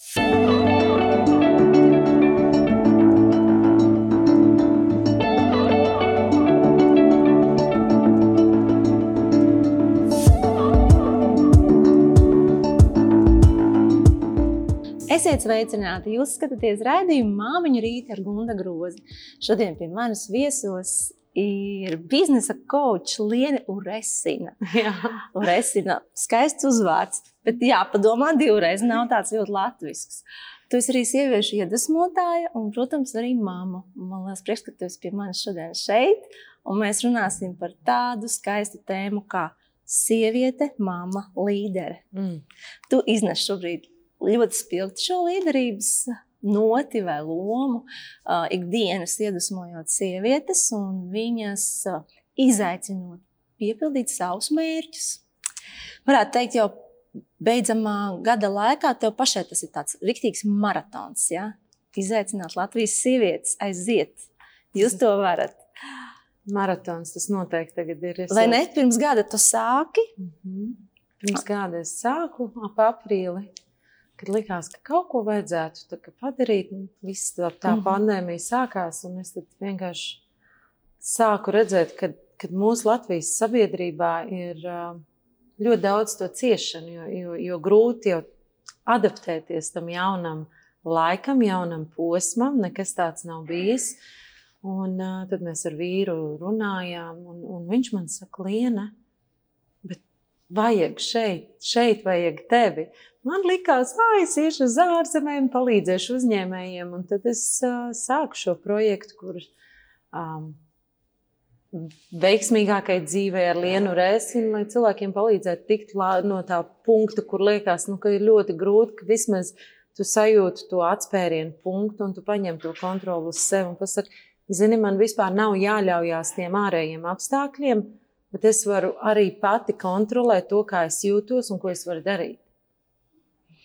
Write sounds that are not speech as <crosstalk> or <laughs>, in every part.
Esiet sveicināti! Jūs skatāties raidījumu māmiņu rīta ar Gunda Grozi. Šodien pie manas viesos ir biznesa coach Liene Uresina. <laughs> Jā. Uresina, skaists uzvārds, bet jāpadomā divreiz, nav tāds ļoti latvisks. Tu esi arī sieviešu iedvesmotāja un, protams, arī mamma. Man liekas, prieks, ka tu esi pie manis šodien šeit, un mēs runāsim par tādu skaistu tēmu kā sieviete, mama, līdere. Mm. Tu iznes šobrīd ļoti spilgti šo līderības noti vai lomu, uh, ikdienas iedvesmojot sievietes un viņas uh, izaicinot piepildīt savus mērķus. Varētu teikt, jau beidzamā gada laikā tev pašai tas ir tāds riktīgs maratons. Ja? Izaicināt Latvijas sievietes, aiziet. Jūs to varat. Maratons tas noteikti tagad ir. Es Vai ne? Pirms gada tu sāki. Mhm. Pirms gada es sāku ap aprīli, kad likās, ka kaut ko vajadzētu padarīt. Viss tā, tā Mhm. pandēmija sākās, un es vienkārši sāku redzēt, ka, ka mūsu Latvijas sabiedrībā ir ļoti daudz to ciešanu, jo, jo, jo grūti jau adaptēties tam jaunam laikam, jaunam posmam, nekas tāds nav bijis. Un uh, tad mēs ar vīru runājām, un, un viņš man saka, Liena, vajag šeit, šeit vajag tevi. Man likās, ka es iešu uz ārzemēm, palīdzēšu uzņēmējiem, un tad es uh, sāku šo projektu, kur um, veiksmīgākai dzīvē ar lienu rēsinu, lai cilvēkiem palīdzētu tikt no tā punkta, kur liekas, nu, ka ir ļoti grūti, ka vismaz tu sajūti to atspērienu punktu un tu paņem to kontroli uz sevi un pasaki, zini, man vispār nav jāļaujās tiem ārējiem apstākļiem, bet es varu arī pati kontrolēt to, kā es jūtos un ko es varu darīt.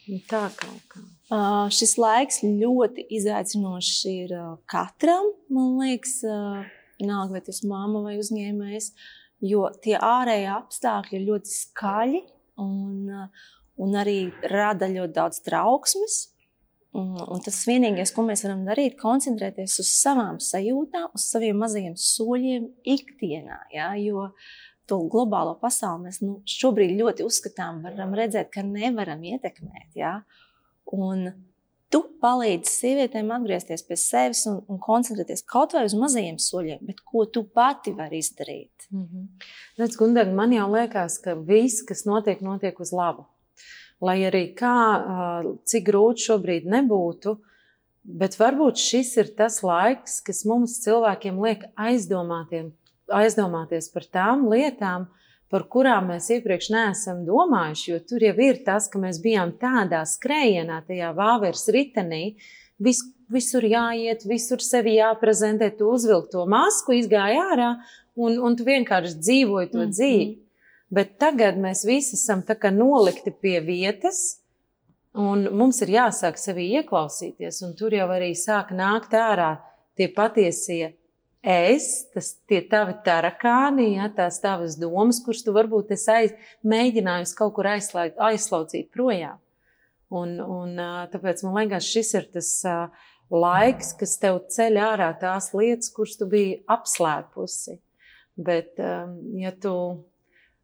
Un Tā kaut kā. Uh, šis laiks ļoti izaicinošs ir uh, katram, man liekas, uh, vienalga, vai tas ir mamma vai uzņēmējs, jo tie ārējie apstākļi ir ļoti skaļi un, un arī rada ļoti daudz trauksmes. Un, tas vienīgais, ko mēs varam darīt, ir koncentrēties uz savām sajūtām, uz saviem mazajiem soļiem ikdienā. Ja? Jo to globālo pasauli mēs nu, šobrīd ļoti uzskatām, varam redzēt, ka nevaram ietekmēt. Ja? Un tu palīdzi sievietēm atgriezties pie sevis un, un koncentrēties kaut vai uz mazajiem soļiem, bet ko tu pati vari izdarīt. Mm -hmm. Redz, Gundeg, man jau liekas, ka viss, kas notiek, notiek uz labu. Lai arī kā, cik grūti šobrīd nebūtu, bet varbūt šis ir tas laiks, kas mums cilvēkiem liek aizdomāties par tām lietām, par kurām mēs iepriekš neesam domājuši. Jo tur jau ir tas, ka mēs bijām tādā skrējienā, tajā vāveres ritenī. Vis, visur jāiet, visur sevi jāprezentē, tu uzvilki to masku, izgāji ārā un, un tu vienkārši dzīvoji to mm -hmm. dzīvi. Bet tagad mēs visi esam nolikti pie vietas, un mums ir jāsāk sevi ieklausīties. un Tur jau arī sāk nākt ārā tie patiesie es, tas tie tavi tarakāni, ja, tās tavas domas, kuras tu varbūt aiz, mēģinājusi kaut kur aizslaucīt, aizslaucīt projām. Un, un, tāpēc man liekas, šis ir tas laiks, kas tev ceļ ārā tās lietas, kuras tu biji apslēpusi. Bet, ja tu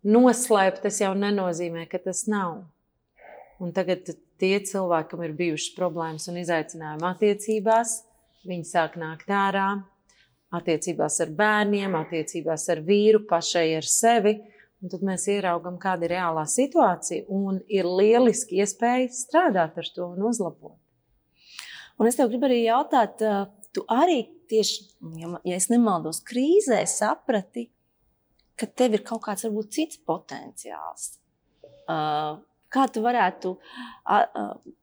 noslēp, tas jau nenozīmē, ka tas nav. Un tagad tie cilvēki, kam ir bijušas problēmas un izaicinājumi attiecībās, viņi sāk nākt ārā. Attiecībās ar bērniem, attiecībās ar vīru, pašai ar sevi. Un tad mēs ieraugām, kāda ir reālā situācija. Un ir lieliski iespēja strādāt ar to un uzlabot. Un es tev gribu arī jautāt, tu arī tieši, ja es nemaldos, krīzē saprati, ka tev ir kaut kāds varbūt cits potenciāls. Uh, Kā tu varētu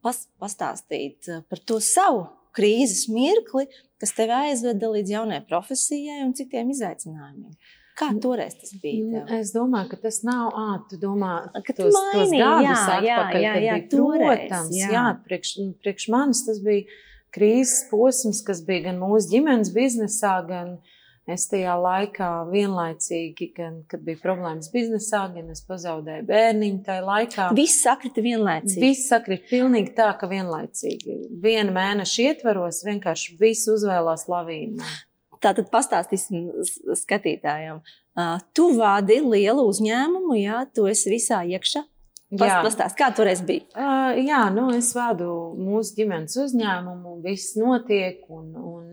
pas, pastāstīt uh, par to savu krīzes mirkli, kas tev aizveda līdz jaunai profesijai un citiem izaicinājumiem? Kā toreiz tas bija? Tev? Es domāju, ka tas nav ātri. Tu domā, Ka tu tos, tos gadus jā, jā, atpakaļ, jā, kad jā, bija, toreiz, protams, jā. jā, priekš, priekš manis tas bija krīzes posms, kas bija gan mūsu ģimenes biznesā, gan Es tajā laikā vienlaicīgi, gan, kad bija problēmas biznesā, gan es pazaudēju bērniņu. Tajā laikā viss sakrita vienlaicīgi. Viss sakrita pilnīgi tā, ka vienlaicīgi. Viena mēneša ietvaros vienkārši viss uzvēlās lavīnu. Tātad pastāstīsim skatītājiem. Uh, tu vadi lielu uzņēmumu, jā, tu esi visā iekšā. Pastāst, kā toreiz bija? Uh, jā, nu, es vadu mūsu ģimenes uzņēmumu, viss notiek. Un, un,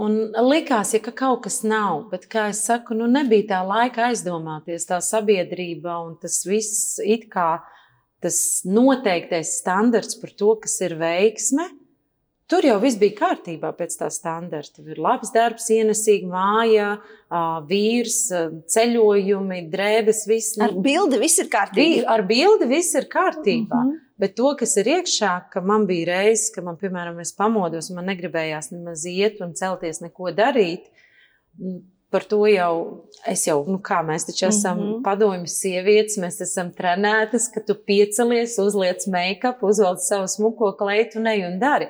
Un likās, ja ka kaut kas nav, bet, kā jau saku, nu, nebija tā laika aizdomāties, tā sabiedrība un tas viss it kā tas noteiktais standarts par to, kas ir veiksme. Tur jau viss bija kārtībā pēc tā standarta. Ir labs darbs, ienesīga māja, vīrs, ceļojumi, drēbes. Viss, nu, ar bildi viss ir kārtībā. Ar bildi viss ir kārtībā. Mm -hmm. Bet to, kas ir iekšā, ka man bija reizes, ka man, piemēram, es pamodos, man negribējās nemaz iet un celties, neko darīt. Par to jau es jau, nu kā mēs taču esam mm -hmm. padomju sievietes, mēs esam trenētas, ka tu piecelies, uzliec make-up, uzvelc savu smuko kleitu, ne un dari.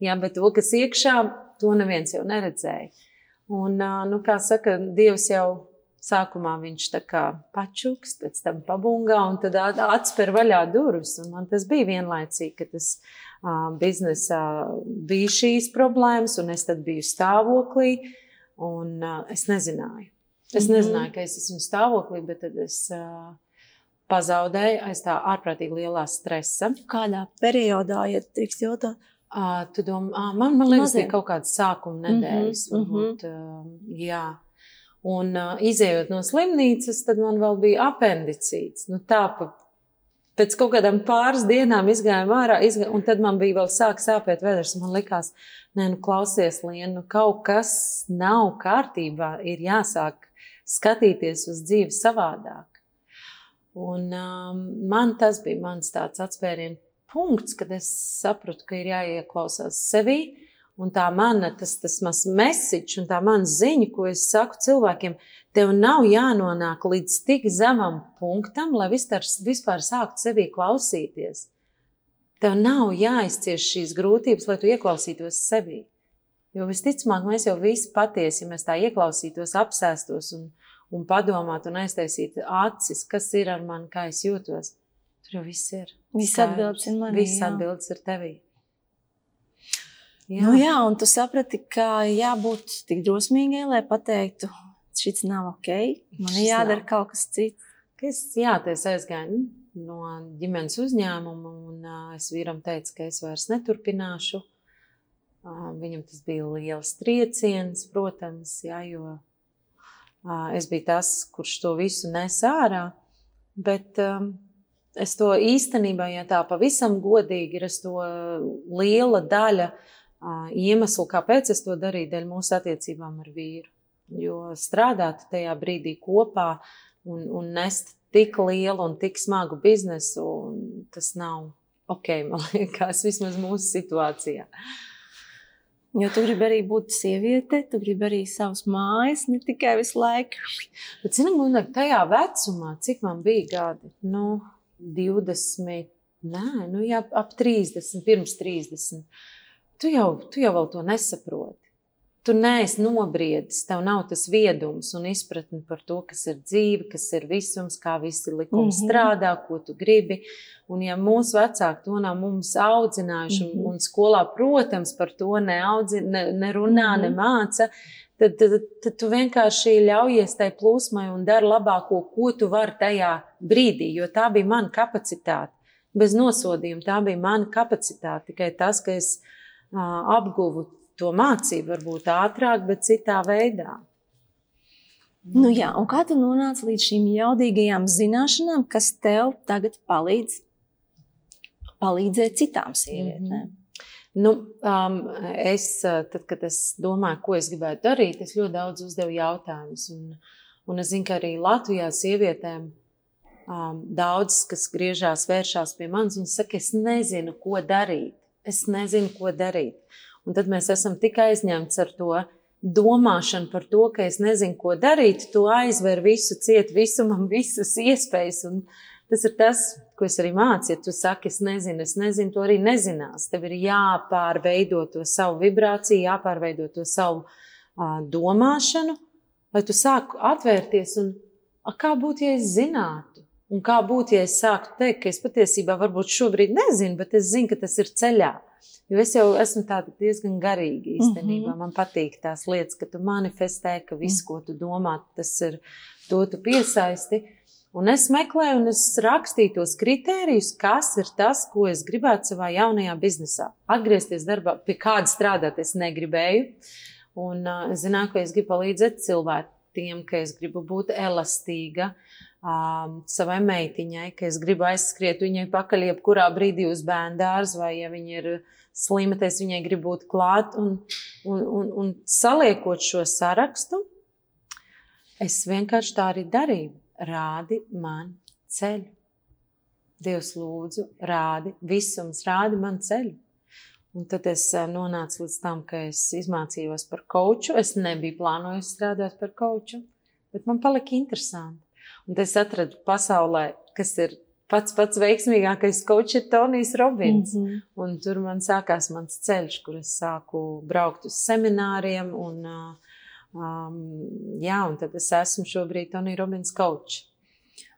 Jā, bet to, kas iekšā, to neviens jau neredzēja. Un, nu, kā saka, Dievs jau Sākumā viņš tā kā pačuks, pēc tam pabungā un tad atspēr vaļā durvis. Un man tas bija vienlaicīgi, ka tas uh, biznesā bija šīs problēmas, un es tad biju stāvoklī, un uh, es nezināju. Es mhm. nezināju, ka es esmu stāvoklī, bet tad es uh, pazaudēju aiz tā ārprātīgi lielā stresa. Kādā periodā, ja drīkst jautāt? Uh, domā, uh, man, man liekas, ka kaut kādas sākuma nedēļas. Mm -hmm. varbūt, uh, jā. Un uh, izējot no slimnīcas, tad man vēl bija apendicīts. Nu, tā pa, pēc kaut kādām pāris dienām izgājām ārā, izgā, un tad man bija vēl sāk sāpēt vēders. Man likās, nē, nu klausies, Lien, nu kaut kas nav kārtībā, ir jāsāk skatīties uz dzīvi savādāk. Un um, man tas bija mans tāds atspērienu punkts, kad es sapratu, ka ir jāieklausās sevī, Un tā mana, tas, tas mans message un tā mana ziņa, ko es saku cilvēkiem, tev nav jānonāk līdz tik zemam punktam, lai vispār, vispār sāktu sevi klausīties. Tev nav jāizcieš šīs grūtības, lai tu ieklausītos sevi. Jo visticamāk, mēs jau visi patiesi, ja mēs tā ieklausītos, apsēstos un, un padomātu un aiztaisītu acis, kas ir ar mani, kā es jūtos. Tur jau viss ir. Viss atbildes ir manī. Viss atbildes ir tevī. Jā. Nu, jā, un tu saprati, ka jābūt tik drosmīgai, lai pateiktu, šis nav ok, man ir jādara nav. kaut kas cits. Es, jā, es aizgāju no ģimenes uzņēmuma, un uh, es vīram teicu, ka es vairs neturpināšu. Uh, viņam tas bija liels trieciens, protams, jā, jo uh, es biju tas, kurš to visu nes ārā. Bet um, es to īstenībā, ja tā pavisam godīgi ir, es to liela daļa uh, iemeslu, kāpēc es to darīju, dēļ mūsu attiecībām ar vīru. Jo strādāt tajā brīdī kopā un, un nest tik lielu un tik smagu biznesu, tas nav ok, <laughs> man liekas, vismaz mūsu situācijā. Jo tu gribi arī būt sieviete, tu gribi arī savas mājas, ne tikai visu laiku. Bet, zinām, man tajā vecumā, cik man bija gadi, nu, 20, nē, nu, jā, ap 30, pirms 30 tu jau, tu jau to nesaproti. Tu neesi nobriedis, tev nav tas viedums un izpratne par to, kas ir dzīve, kas ir visums, kā visi likumi mm -hmm. strādā, ko tu gribi. Un, ja mūsu vecāki to nav mums audzinājuši, mm -hmm. un skolā, protams, par to neaudzi, ne, nerunā, mm -hmm. nemāca, tad, tad, tad tu vienkārši ļaujies tai plūsmai un dari labāko, ko tu vari tajā brīdī, jo tā bija mana kapacitāte. Bez nosodījuma tā bija mana kapacitāte. Tikai tas, ka es apguvu to mācību, varbūt ātrāk, bet citā veidā. Nu, jā, un kā tu nonāci līdz šīm jaudīgajām zināšanām, kas tev tagad palīdz palīdzēt citām sievietēm? Mm -hmm. Nu, um, es, tad, kad es domāju, ko es gribētu darīt, es ļoti daudz uzdevu jautājumus. Un, un es zinu, ka arī Latvijā sievietēm um, daudz, kas griežās, vēršās pie manis, viņas saka, es nezinu, ko darīt es nezinu, ko darīt. Un tad mēs esam tik aizņemti ar to domāšanu par to, ka es nezinu, ko darīt. Tu aizver visu, ciet visumam, visas iespējas. Un tas ir tas, ko es arī mācīju. Ja tu saki, es nezinu, es nezinu, to arī nezinās. Tev ir jāpārveido to savu vibrāciju, jāpārveido to savu uh, domāšanu, lai tu sāku atvērties un a, kā būtu, ja es zinātu. Un kā būtu, ja es sāktu teikt, ka es patiesībā varbūt šobrīd nezinu, bet es zinu, ka tas ir ceļā. Jo es jau esmu diezgan garīga īstenībā. Mm -hmm. Man patīk tās lietas, ka tu manifestē, ka viss, ko tu domā, tas ir to tu piesaisti. Un es meklēju, un es rakstīju tos kritērijus, kas ir tas, ko es gribētu savā jaunajā biznesā. Atgriezties darbā, pie kāda strādāt, es negribēju. Un uh, es zināju, ka es gribu palīdzēt cilvēkiem, ka es gribu būt elastīga. Uh, um, savai meitiņai, ka es gribu aizskriet viņai pakaļ, jebkurā brīdī uz bērndārs, vai ja viņa ir slima, tad es viņai gribu būt klāt. Un, un, un, un saliekot šo sarakstu, es vienkārši tā arī darīju. Rādi man ceļu. Dievs, lūdzu, rādi, visums, rādi man ceļu. Un tad es nonācu līdz tam, ka es izmācījos par koču. Es nebiju plānojis strādāt par koču, bet man palika interesanti. Un es atradu pasaulē, kas ir pats pats veiksmīgākais kočs, ir Tonijs Robins. Mm -hmm. Un tur man sākās mans ceļš, kur es sāku braukt uz semināriem. Un, um, jā, un tad es esmu šobrīd Tonija Robins kočs.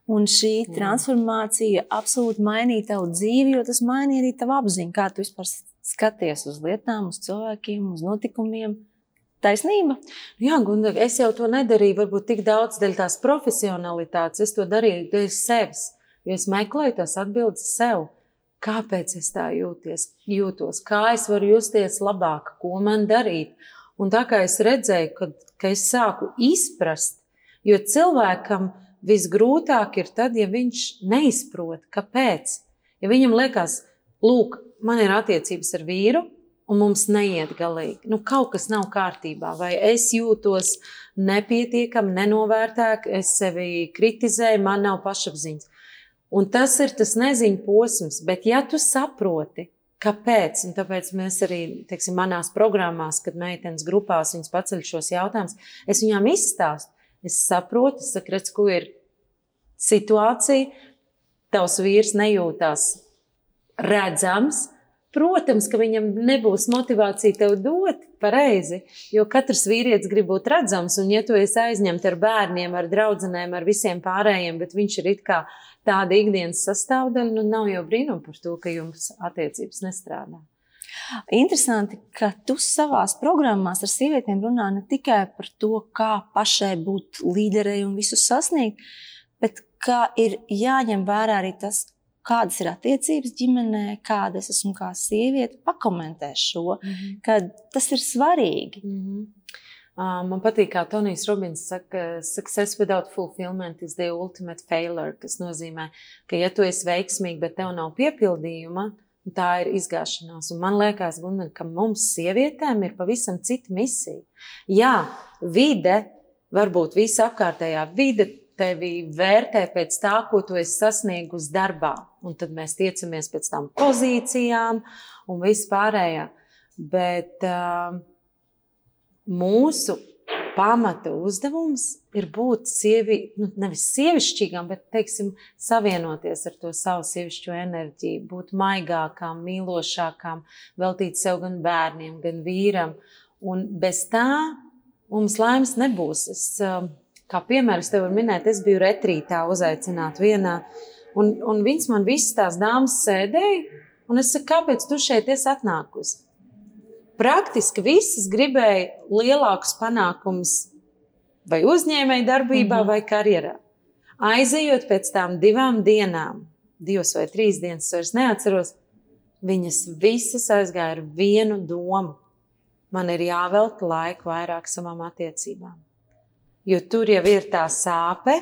Un šī transformācija absolūti mainīja tavu dzīvi, jo tas mainīja arī tavu apziņu, kā tu vispār skaties uz lietām, uz cilvēkiem, uz notikumiem. Taisnība? Jā, Gunda, es jau to nedarīju, varbūt tik daudz dēļ tās profesionalitātes. Es to darīju dēļ sevis, jo es meklēju tās atbildes sev. Kāpēc es tā jūties, jūtos, kā es varu justies labāk, ko man darīt. Un tā kā es redzēju, ka, ka es sāku izprast, jo cilvēkam visgrūtāk ir tad, ja viņš neizprot, kāpēc. Ja viņam liekas, lūk, man ir attiecības ar vīru, un mums neiet galīgi. Nu, kaut kas nav kārtībā, vai es jūtos nepietiekami, nenovērtēti, es sevi kritizēju, man nav pašapziņas. Un tas ir tas neziņu posms, bet ja tu saproti, kāpēc, un tāpēc mēs arī, teiksim, manās programmās, kad meitenes grupās viņas paceļ šos jautājumus, es viņām izstāstu. Es saprotu, es saku, redz, ko ir situācija, tavs vīrs nejūtās redzams, Protams, ka viņam nebūs motivācija tev dot pareizi, jo katrs vīrietis grib būt redzams, un ja tu esi aizņemts ar bērniem, ar draugiem, ar visiem pārējiem, bet viņš ir kā tāda ikdienas sastāvdaļa, nu nav jau brīnum par to, ka jums attiecības nestrādā. Interesanti, ka tu savā programmās ar sievietēm runā ne tikai par to, kā pašai būt līderei un visu sasniegt, bet kā ir jāņem vērā arī tas, kādas ir attiecības ģimenē, kāda es esmu kā sieviete, pakomentē šo, mm -hmm. ka tas ir svarīgi. Mm -hmm. Man patīk, kā Tonijs Robins saka, success without fulfillment is the ultimate failure, kas nozīmē, ka ja tu esi veiksmīga, bet tev nav piepildījuma, tā ir izgāšanās. Un man liekas, Gunnar, ka mums sievietēm ir pavisam cita misija. Jā, vide, varbūt visa apkārtējā vide tevi vērtē pēc tā, ko tu esi sasniegusi darbā. Un tad mēs tiecamies pēc tam pozīcijām un vispārējā. Bet uh, mūsu pamata uzdevums ir būt sievi, nu, nevis sievišķīgām, bet teiksim, savienoties ar to savu sievišķo enerģiju, būt maigākām, mīlošākām, veltīt sev gan bērniem, gan vīram. Un bez tā mums laimes nebūs. Es, uh, Kā piemēram, es tev varu minēt, es biju retrītā uzaicināta vienā, un, un viņas man visas tās dāmas sēdēja, un es saku, kāpēc tu šeit esi atnākusi? Praktiski visas gribēja lielākus panākumus vai uzņēmēju darbībā, mm -hmm. vai karjerā. Aizejot pēc tām divām dienām, divas vai trīs dienas, vairs neatceros, viņas visas aizgāja ar vienu domu. Man ir jāvelta laika vairāk savām attiecībām jo tur jau ir tā sāpe.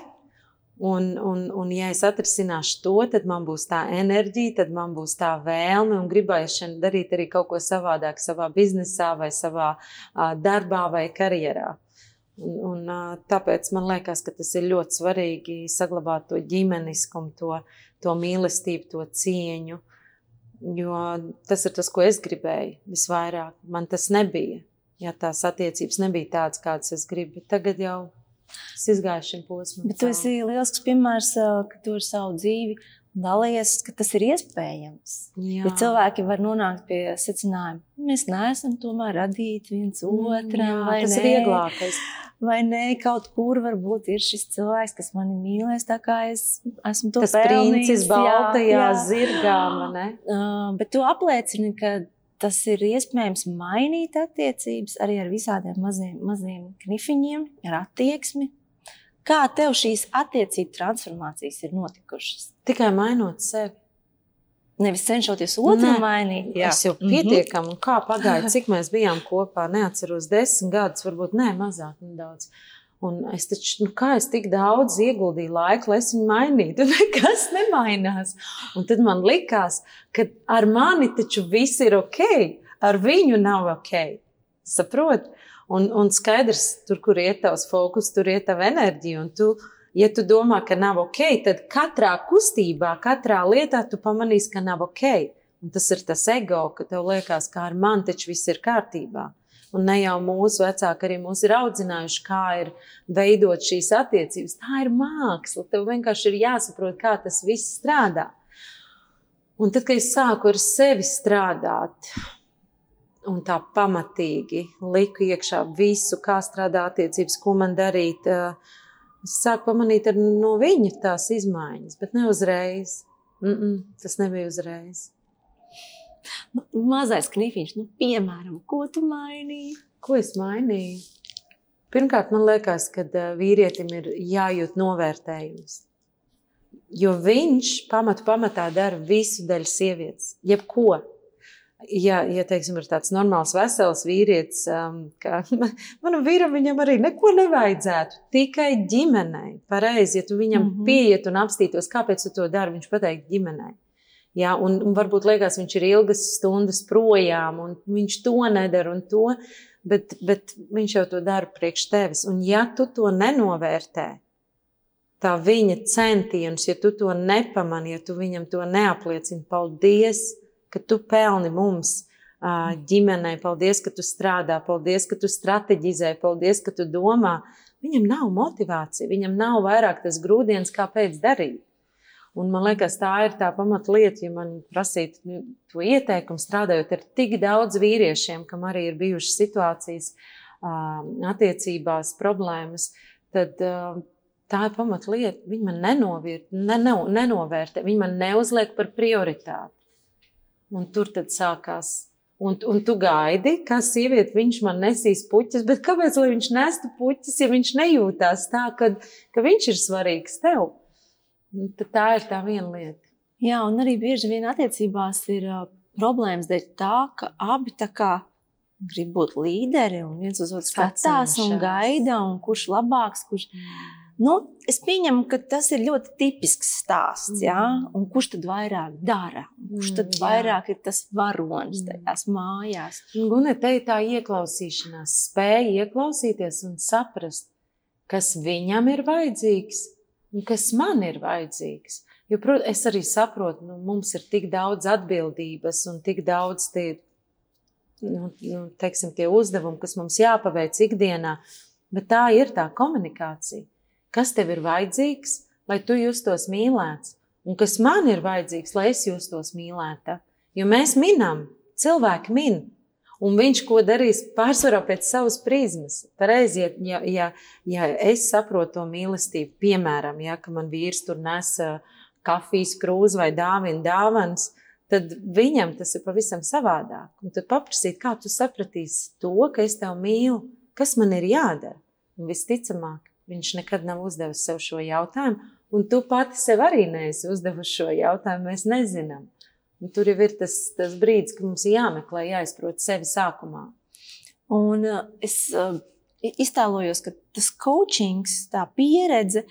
Un, un, un, ja es atrisināšu to, tad man būs tā enerģija, tad man būs tā vēlme un gribēšana darīt arī kaut ko savādāk savā biznesā, vai savā uh, darbā, vai karjerā. Un, un, uh, tāpēc man liekas, ka tas ir ļoti svarīgi saglabāt to ģimeniskumu, to, to mīlestību, to cieņu. Jo tas ir tas, ko es gribēju visvairāk. Man tas nebija ja tās attiecības nebija tādas, kādas es gribu. Tagad jau Es izgāju šim posmam. Bet tu esi lielisks piemērs, ka tu ar savu dzīvi dalījies, ka tas ir iespējams. Jā. Ja cilvēki var nonākt pie secinājuma, mēs neesam tomēr radīti viens mm, otram. Jā, tas ne, ir vieglākais. Vai nē, kaut kur varbūt ir šis cilvēks, kas mani mīlēs, tā kā es esmu to tas princis baltajā jā, jā. zirgā. Uh, bet tu apliecini, ka tas ir iespējams mainīt attiecības arī ar visādiem maziem, maziem knifiņiem, ar attieksmi. Kā tev šīs attiecību transformācijas ir notikušas? Tikai mainot sevi. Nevis cenšoties otru mainīt. Jā. Es jau mhm. pietiekami, un kā pagāja, cik mēs bijām kopā, neatceros desmit gadus, varbūt ne mazāk, nedaudz. Un es taču, nu, kā es tik daudz ieguldīju laiku, lai es viņu mainītu, un <laughs> nekas nemainās. Un tad man likās, ka ar mani taču viss ir ok, ar viņu nav ok. Saprot? Un, un skaidrs, tur, kur iet tavs fokus, tur iet tava enerģija. Un tu, ja tu domā, ka nav ok, tad katrā kustībā, katrā lietā tu pamanīsi, ka nav ok. Un tas ir tas ego, ka tev liekas, ka ar mani taču viss ir kārtībā. Un ne jau mūsu vecāki arī mūs ir audzinājuši, kā ir veidot šīs attiecības. Tā ir māksla. Tev vienkārši ir jāsaprot, kā tas viss strādā. Un tad, kad es sāku ar sevi strādāt, un tā pamatīgi liku iekšā visu, kā strādā attiecības, ko man darīt. Eh, es sāku pamanīt no viņa tās izmaiņas, bet ne uzreiz. Mm -mm, tas nebija uzreiz. Nu, mazais knifiņš, nu, piemēram, ko tu mainīji? Ko es mainīju? Pirmkārt, man liekas, ka eh, vīrietim ir jājūt novērtējums. Jo viņš pamatu pamatā dara visu daļu sievietes, jebko ja, ja teiksim, ir tāds normāls, vesels vīrietis, um, ka <laughs> manam vīram arī neko nevajadzētu, tikai ģimenei. Pareizi, ja tu viņam mm -hmm. pieiet un apstītos, kāpēc tu to dari, viņš pateiks ģimenei. Ja, un, un varbūt liekas, viņš ir ilgas stundas projām, un viņš to nedara un to, bet, bet viņš jau to dara priekš tevis. Un ja tu to nenovērtē, tā viņa centienus, ja tu to nepamani, ja tu viņam to neapliecini, paldies! ka tu pelni mums ģimenei, paldies, ka tu strādā, paldies, ka tu strateģizē, paldies, ka tu domā. Viņam nav motivācija, viņam nav vairāk tas grūdienis, kāpēc darīt. Un man liekas, tā ir tā pamatlieta, ja man prasītu nu, to ieteikumu, strādājot ar tik daudz vīriešiem, kam arī ir bijušas situācijas, attiecībās, problēmas, tad tā ir pamatlieta. Viņi man nenovirt, ne, nenovērtē, viņi man neuzliek par prioritāti. Un tur tad sākās. Un, un tu gaidi, kā sieviete, viņš man nesīs puķis, bet kāpēc viņš nestu puķis, ja viņš nejūtās tā, ka, ka viņš ir svarīgs tev? Un tā ir tā viena lieta. Jā, un arī bieži vien attiecībās ir uh, problēmas dēļ tā, ka abi tā kā grib būt līderi un viens uz otru skatās un gaida, un kurš labāks, kurš. Mm. Nu, es pieņemu, ka tas ir ļoti tipisks stāsts. Mm. Ja? Un kurš tad vairāk dara? Kurš tad mm, vairāk jā. ir tas varonis mm. tajās mājās? Gunē, te ir tā ieklausīšanās, spēja ieklausīties un saprast, kas viņam ir vajadzīgs un kas man ir vajadzīgs. Jo, protams, es arī saprotu, nu, mums ir tik daudz atbildības un tik daudz tie, nu, nu, teiksim, tie uzdevumi, kas mums jāpaveic ikdienā, bet tā ir tā komunikācija kas tev ir vajadzīgs, lai tu justos mīlēts, un kas man ir vajadzīgs, lai es justos mīlēta. Jo mēs minam, cilvēki min, un viņš ko darīs pārsvarā pēc savas prizmas. Pareizi, ja, ja, ja es saprotu to mīlestību, piemēram, ja man vīrs tur nes kafijas krūzi vai dāvina dāvanas, tad viņam tas ir pavisam savādāk. Un tad paprasīt, kā tu sapratīsi to, ka es tevi mīlu, kas man ir jādara. Un visticamāk, Viņš nekad nav uzdevis sev šo jautājumu, un tu pati sev arī neesi uzdevusi šo jautājumu. Mēs nezinām. Un tur jau ir tas, tas brīdis, kad mums jāmeklē, jāizprot sevi sākumā. Un uh, es uh, iztēlojos, ka tas coachings, tā pieredze,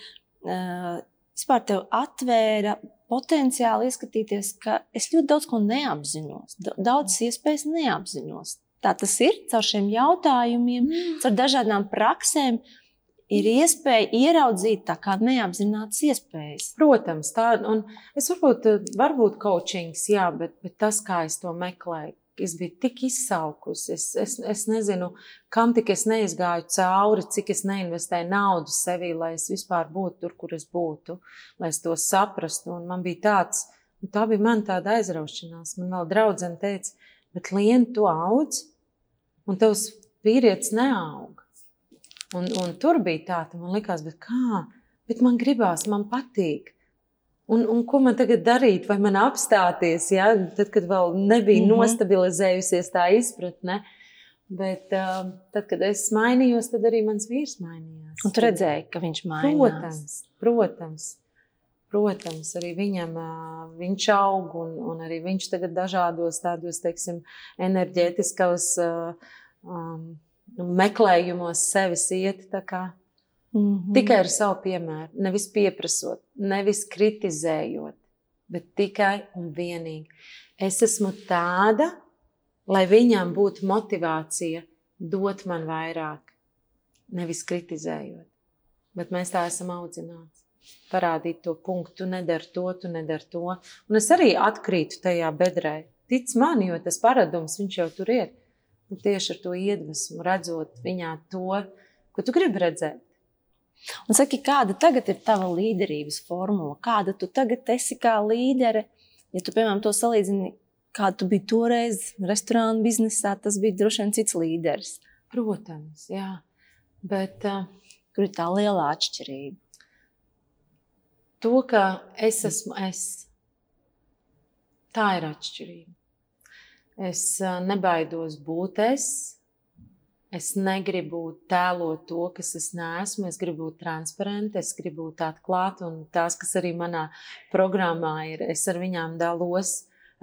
uh, vispār tev atvēra potenciāli ieskatīties, ka es ļoti daudz ko neapzinos, daudz iespējas neapzinos. Tā tas ir caur šiem jautājumiem, mm. caur dažādām praksēm, ir iespēja ieraudzīt tā kā neapzināts iespējas. Protams, tā, un es varbūt, varbūt coachings, jā, bet, bet tas, kā es to meklēju, Es biju tik izsalkusi. Es, es, es nezinu, kam tik es neizgāju cauri, cik es neinvestēju naudu sevī, lai es vispār būtu tur, kur es būtu, lai es to saprastu. Un man bija tāds, tā bija man tāda aizraušanās. Man vēl draudzene teica, bet Lienu, tu audz, un tavs vīrietis neaug. Un, un tur bija tā, man likās, bet kā? Bet man gribās, man patīk. Un, un ko man tagad darīt? Vai man apstāties, ja? tad, kad vēl nebija mm -hmm. nostabilizējusies tā izpratne? Bet uh, tad, kad es mainījos, tad arī mans vīrs mainījās. Un tu redzēji, ka viņš mainījās? Protams, protams. Protams, arī viņam uh, viņš aug, un, un arī viņš tagad dažādos tādos, teiksim, enerģētiskos uh, um, meklējumos sevis iet. Mm -hmm. Tikai ar savu piemēru, nevis pieprasot, nevis kritizējot, bet tikai un vienīgi. Es esmu tāda, lai viņam būtu motivācija dot man vairāk, nevis kritizējot. Bet mēs tā esam audzināti. Parādīt to punktu, tu nedari to, tu nedari to. Un es arī atkrītu tajā bedrē. Tic man, jo tas paradums jau tur ir. Un tieši ar to iedvesmu, redzot viņā to, ko tu gribi redzēt. Un saki, kāda tagad ir tava līderības formula? Kāda tu tagad esi kā līdere? Ja tu, piemēram, to salīdzini, kāda tu biji toreiz restorānu biznesā, tas bija droši vien cits līderis. Protams, jā. Bet uh, kur ir tā lielā atšķirība? To, ka es esmu es, tā ir atšķirība. Es uh, nebaidos būt es, Es negribu tēlot to, kas es neesmu. Es gribu būt transparenta, es gribu būt atklāta. Un tās, kas arī manā programmā ir, es ar viņām dalos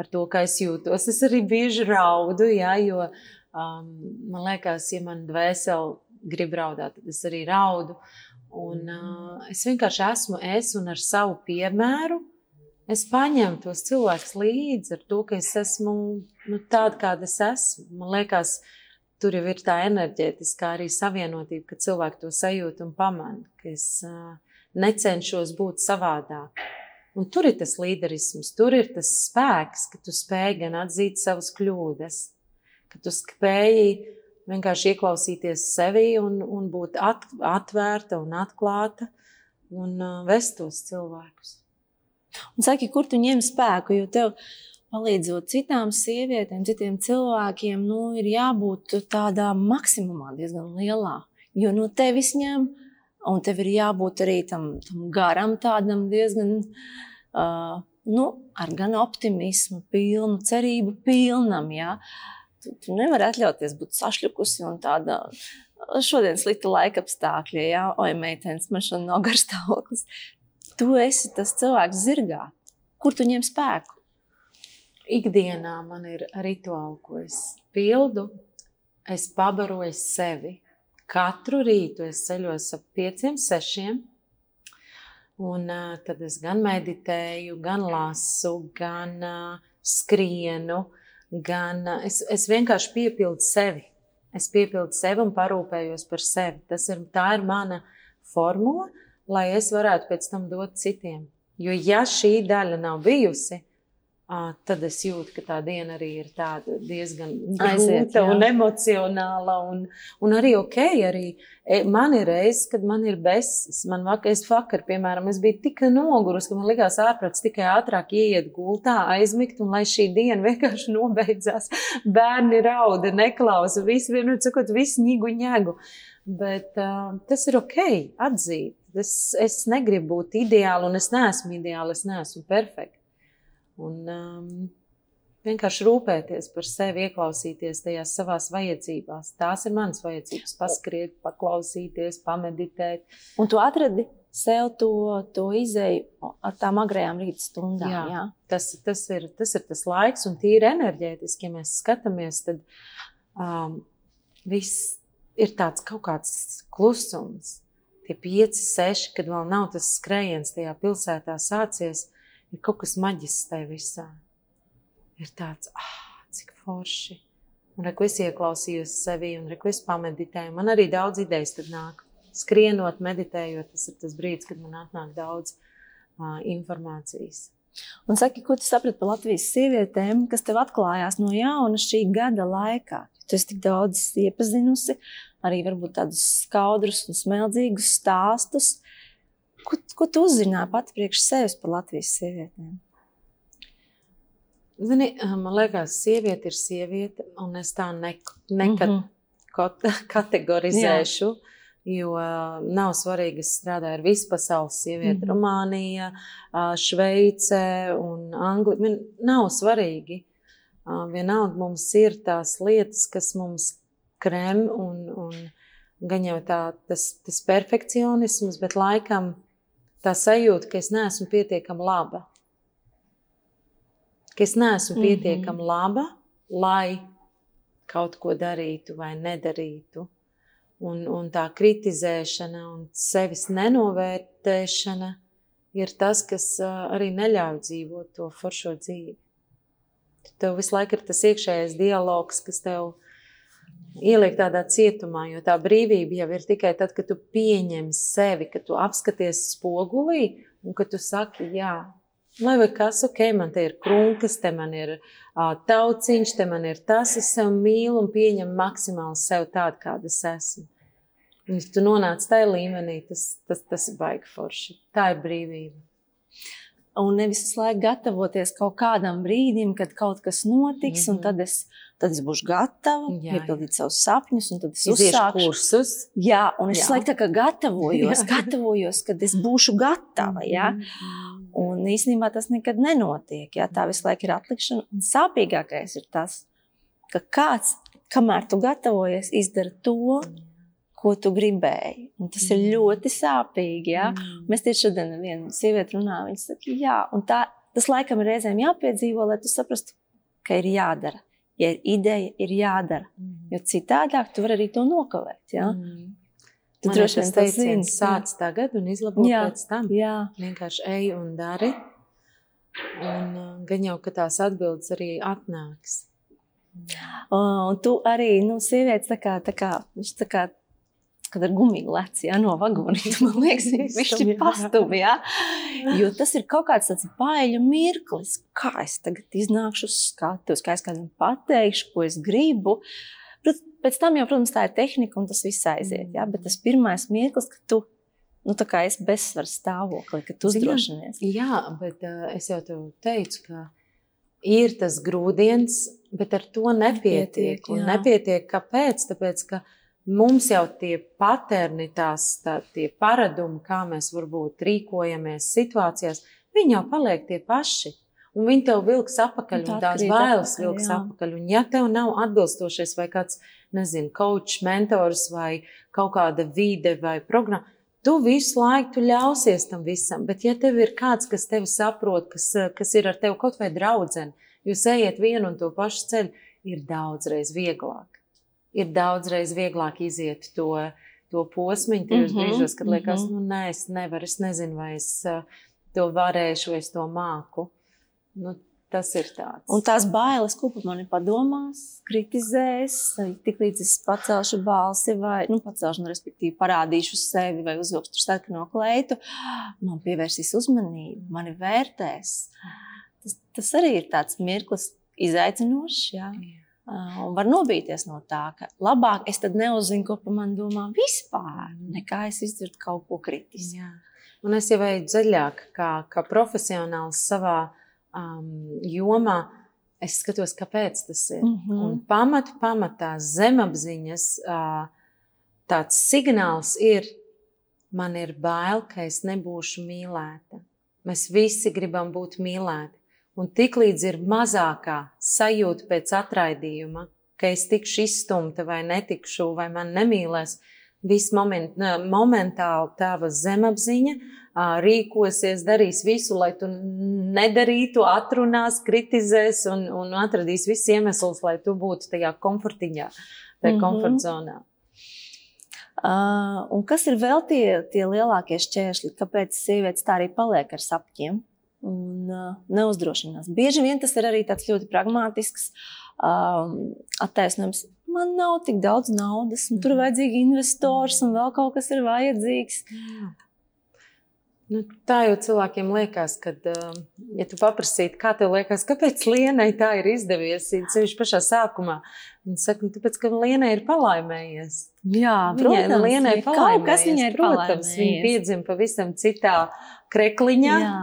ar to, kā es jūtos. Es arī bieži raudu, ja, jo um, man liekas, ja man dvēseli grib raudāt, tad es arī raudu. Un, uh, es vienkārši esmu es un ar savu piemēru. Es paņemu tos cilvēkus līdzi ar to, ka es esmu nu, tāda, kāda es esmu. Man liekas, ka tur jau ir tā enerģētiskā arī savienotība, ka cilvēki to sajūt un pamana, ka es uh, necenšos būt savādāk. Un tur ir tas līderisms, tur ir tas spēks, ka tu spēj gan atzīt savas kļūdas, ka tu spēj vienkārši ieklausīties sevi un, un būt at, atvērta un atklāta un uh, vest tos cilvēkus. Un saki, kur tu ņem spēku, jo tev palīdzot citām sievietēm, citiem cilvēkiem, nu, ir jābūt tādā maksimumā diezgan lielā. Jo no tevis ņem, un tev ir jābūt arī tam, tam garam, tādam diezgan, uh, nu, ar gan optimismu, pilnu, cerību pilnam. Ja? Tu, tu nevari atļauties būt sašļukusi un tādā. Šodien slikta laika apstākļi, ja, oi, meitenes, man šodien nav garstāvoklis. Tu esi tas cilvēks zirgā. Kur tu ņem spēku? ikdienā man ir rituāli, ko es pildu. Es pabaroju sevi. Katru rītu es ceļos ap pieciem, sešiem. Un uh, tad es gan meditēju, gan lasu, gan uh, skrienu, gan uh, es, es vienkārši piepildu sevi. Es piepildu sevi un parūpējos par sevi. Tas ir, tā ir mana formula, lai es varētu pēc tam dot citiem. Jo ja šī daļa nav bijusi, tad es jūtu, ka tā diena arī ir diezgan grūta un emocionāla. Un, un arī ok, arī e, man ir reizes, kad man ir besis. Man vakar, es vakar, piemēram, es biju tik nogurus, ka man likās ārprāts tikai ātrāk ieiet gultā, aizmigt, un lai šī diena <laughs> vienkārši nobeidzās. Bērni rauda, neklausa, visi vienot sakot, visi ņigu ņēgu. Bet uh, tas ir ok, atzīt. Es, es negribu būt ideāla, un es neesmu ideāla, es neesmu perfekta. Un um, vienkārši rūpēties par sevi, ieklausīties tajās savās vajadzībās. Tās ir manas vajadzības, paskriet, paklausīties, pameditēt. Un tu atradi sev to, to izēju ar tām agrējām rīta stundām. Jā, jā. Tas, tas, ir, tas ir tas laiks, un tīri enerģētiski, ja mēs skatāmies, tad um, viss ir tāds kaut kāds klusums. Tie pieci, seši, kad vēl nav tas skrējiens tajā pilsētā sācies, ir kaut kas maģisks tajā visā. Ir tāds, ah, cik forši. Un reku es ieklausījos sevi, un reku es pameditēju. Man arī daudz idejas tad nāk. Skrienot, meditējot, tas ir tas brīdis, kad man atnāk daudz uh, informācijas. Un saki, ko tu saprati par Latvijas sievietēm, kas tev atklājās no jauna šī gada laikā? Tu esi tik daudz iepazinusi, arī varbūt tādus skaudrus un smeldzīgus stāstus. Ko, ko tu uzzināji pati priekš sevis par Latvijas sievietēm? Zini, man liekas, sieviete ir sieviete, un es tā ne, nekad mm -hmm. <laughs> kategorizēšu. Jā Jo nav svarīgi, es strādāju ar visu pasaules sievieti, mm -hmm. Rumānija, Šveice un Anglija. Nav svarīgi. Vienalga mums ir tās lietas, kas mums krem un, un gan jau tā, tas, tas perfekcionisms, bet laikam tā sajūta, ka es neesmu pietiekami laba. Ka es neesmu -hmm. pietiekami laba, lai kaut ko darītu vai nedarītu un, un tā kritizēšana un sevis nenovērtēšana ir tas, kas arī neļauj dzīvot to foršo dzīvi. Tev visu laiku ir tas iekšējais dialogs, kas tev ieliek tādā cietumā, jo tā brīvība jau ir tikai tad, kad tu pieņem sevi, kad tu apskaties spogulī un kad tu saki, jā, Lai vai kas, ok, man te ir krunkas, te man ir uh, tauciņš, te man ir tas, es sev mīlu un pieņemu maksimāli sev tādu, kāda es esmu. Un, ja tu nonāc tajā līmenī, tas, tas, tas ir baigi forši. Tā ir brīvība. Un nevis visu laiku gatavoties kaut kādam brīdim, kad kaut kas notiks, mm -hmm. un mhm. tad es, tad es būšu gatava, jā, piepildīt savus sapņus, un tad es uzsākšu kursus. Jā, un es laiku tā kā gatavojos, <laughs> gatavojos, kad es būšu gatava. Jā. Mm -hmm. Un īstenībā tas nekad nenotiek. Jā, tā visu laiku ir atlikšana. Un sāpīgākais ir tas, ka kāds, kamēr tu gatavojies, izdara to, ko tu gribēji. Un tas ir ļoti sāpīgi. Jā. Mēs tieši šodien ar vienu sievieti runājām. Viņa saka, jā, un tā, tas laikam ir reizēm jāpiedzīvo, lai tu saprastu, ka ir jādara. Ja ir ideja, ir jādara. Jo citādāk tu vari arī to nokavēt. Jā. Mm. Tu droši vien tas zini. Sāc tagad un izlabo jā, pēc tam. Jā. Vienkārši ej un dari. Un uh, gan jau, ka tās atbildes arī atnāks. Un tu arī, nu, sievietes tā kā, tā kā, viņš tā kā, kad ar gumiju lec, jā, no vagonīta, <laughs> man liekas, viņš ir pastumi, jā. Jo <laughs> tas ir kaut kāds tāds baiļu mirklis, kā es tagad iznākšu uz skatuves, kā es kādam pateikšu, ko es gribu. Pēc tam jau, protams, tā ir tehnika un tas viss aiziet. Jā, bet tas pirmais mirklis, kad tu nu, esi bezsvara stāvoklī, kad uzdrošinies. Jā, bet uh, es jau tev teicu, ka ir tas grūdienis, bet ar to nepietiek. nepietiek nepietiek kāpēc? Tāpēc, ka mums jau tie paterni, tās, tā, tie paradumi, kā mēs varbūt rīkojamies situācijās, viņi jau paliek tie paši un viņi tev vilks apakaļ, un, un tās bailes apakaļ, vilks jā. apakaļ. Un ja tev nav atbilstošais vai kāds, nezinu, coach, mentors vai kaut kāda vide vai programma, tu visu laiku tu ļausies tam visam. Bet ja tev ir kāds, kas tevi saprot, kas, kas ir ar tevi kaut vai draudzeni, jūs ejiet vienu un to pašu ceļu, ir daudzreiz vieglāk. Ir daudzreiz vieglāk iziet to, to posmiņu tajos mm -hmm, brīžos, kad liekas, mm -hmm. nu nē, es nevaru, es nezinu, vai es uh, to varēšu, vai es to māku. Nu, tas ir tāds. Un tās bailes, ko par mani padomās, kritizēs, tik līdz es pacelšu balsi, vai nu, pacelšu, nu, respektīvi, parādīšu sevi, vai uzvilkšu tur sarkano kleitu, man pievērsīs uzmanību, mani vērtēs. Tas, tas arī ir tāds mirklis, izaicinošs. Jā. Jā. Un var nobīties no tā, ka labāk es tad neuzzinu, ko par mani domā vispār, nekā es izdzirdu kaut ko kritisku. Un es jau eju dziļāk, kā, kā profesionāls savā um, jomā, es skatos, kāpēc tas ir. Mm -hmm. Un pamatu pamatā zemapziņas uh, tāds signāls ir, man ir bail, ka es nebūšu mīlēta. Mēs visi gribam būt mīlēti. Un tiklīdz ir mazākā sajūta pēc atraidījuma, ka es tikšu izstumta vai netikšu, vai man nemīlēs, viss moment, momentāli tava zemapziņa rīkosies, darīs visu, lai tu nedarītu, atrunās, kritizēs un, un atradīs visus iemeslus, lai tu būtu tajā komfortiņā, tajā mm -hmm. komfortzonā. Uh, un kas ir vēl tie, tie lielākie šķēršļi, kāpēc sievietes tā arī paliek ar sapņiem un uh, neuzdrošinās? Bieži vien tas ir arī tāds ļoti pragmatisks um, attaisnojums. Man nav tik daudz naudas, un tur ir vajadzīgs investors, un vēl kaut kas ir vajadzīgs. Jā. Nu, tā jau cilvēkiem liekas, ka, ja tu paprasītu, kā tev liekas, kāpēc Lienai tā ir izdevies, sevišķi pašā sākumā, viņa saka, nu, tāpēc, ka Lienai ir palaimējies. Jā, protams, Viņai, Lienai ja kaut kas palaimējies, viņai ir protams, palaimējies. viņa piedzima pavisam citā krekliņā. Jā.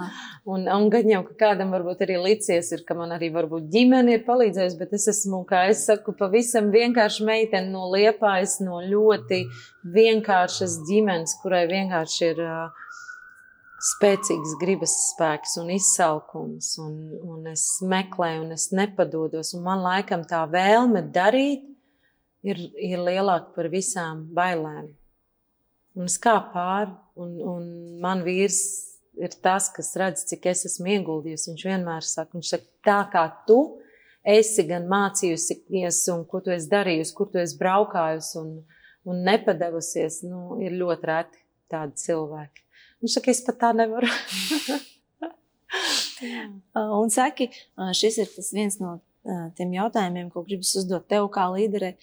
Un, un gan jau, ka kādam varbūt arī licies, ir, ka man arī varbūt ģimene ir palīdzējusi, bet es esmu, kā es saku, pavisam vienkārši meitene no liepājas, no ļoti vienkāršas ģimenes, kurai vienkārši ir uh, spēcīgs gribas spēks un izsalkums, un, un es meklēju, un es nepadodos, un man laikam tā vēlme darīt ir, ir lielāka par visām bailēm. Un es kā pāri, un, un man vīrs ir tas, kas redz, cik es esmu ieguldījusi. Viņš vienmēr saka, viņš saka, tā kā tu esi gan mācījusies, un ko tu esi darījusi, kur tu esi braukājusi un, un nepadevusies, nu, ir ļoti reti tādi cilvēki. Viņš saka, es pat tā nevaru. <laughs> Un saki, šis ir tas viens no tiem jautājumiem, ko gribas uzdot tev kā līderei.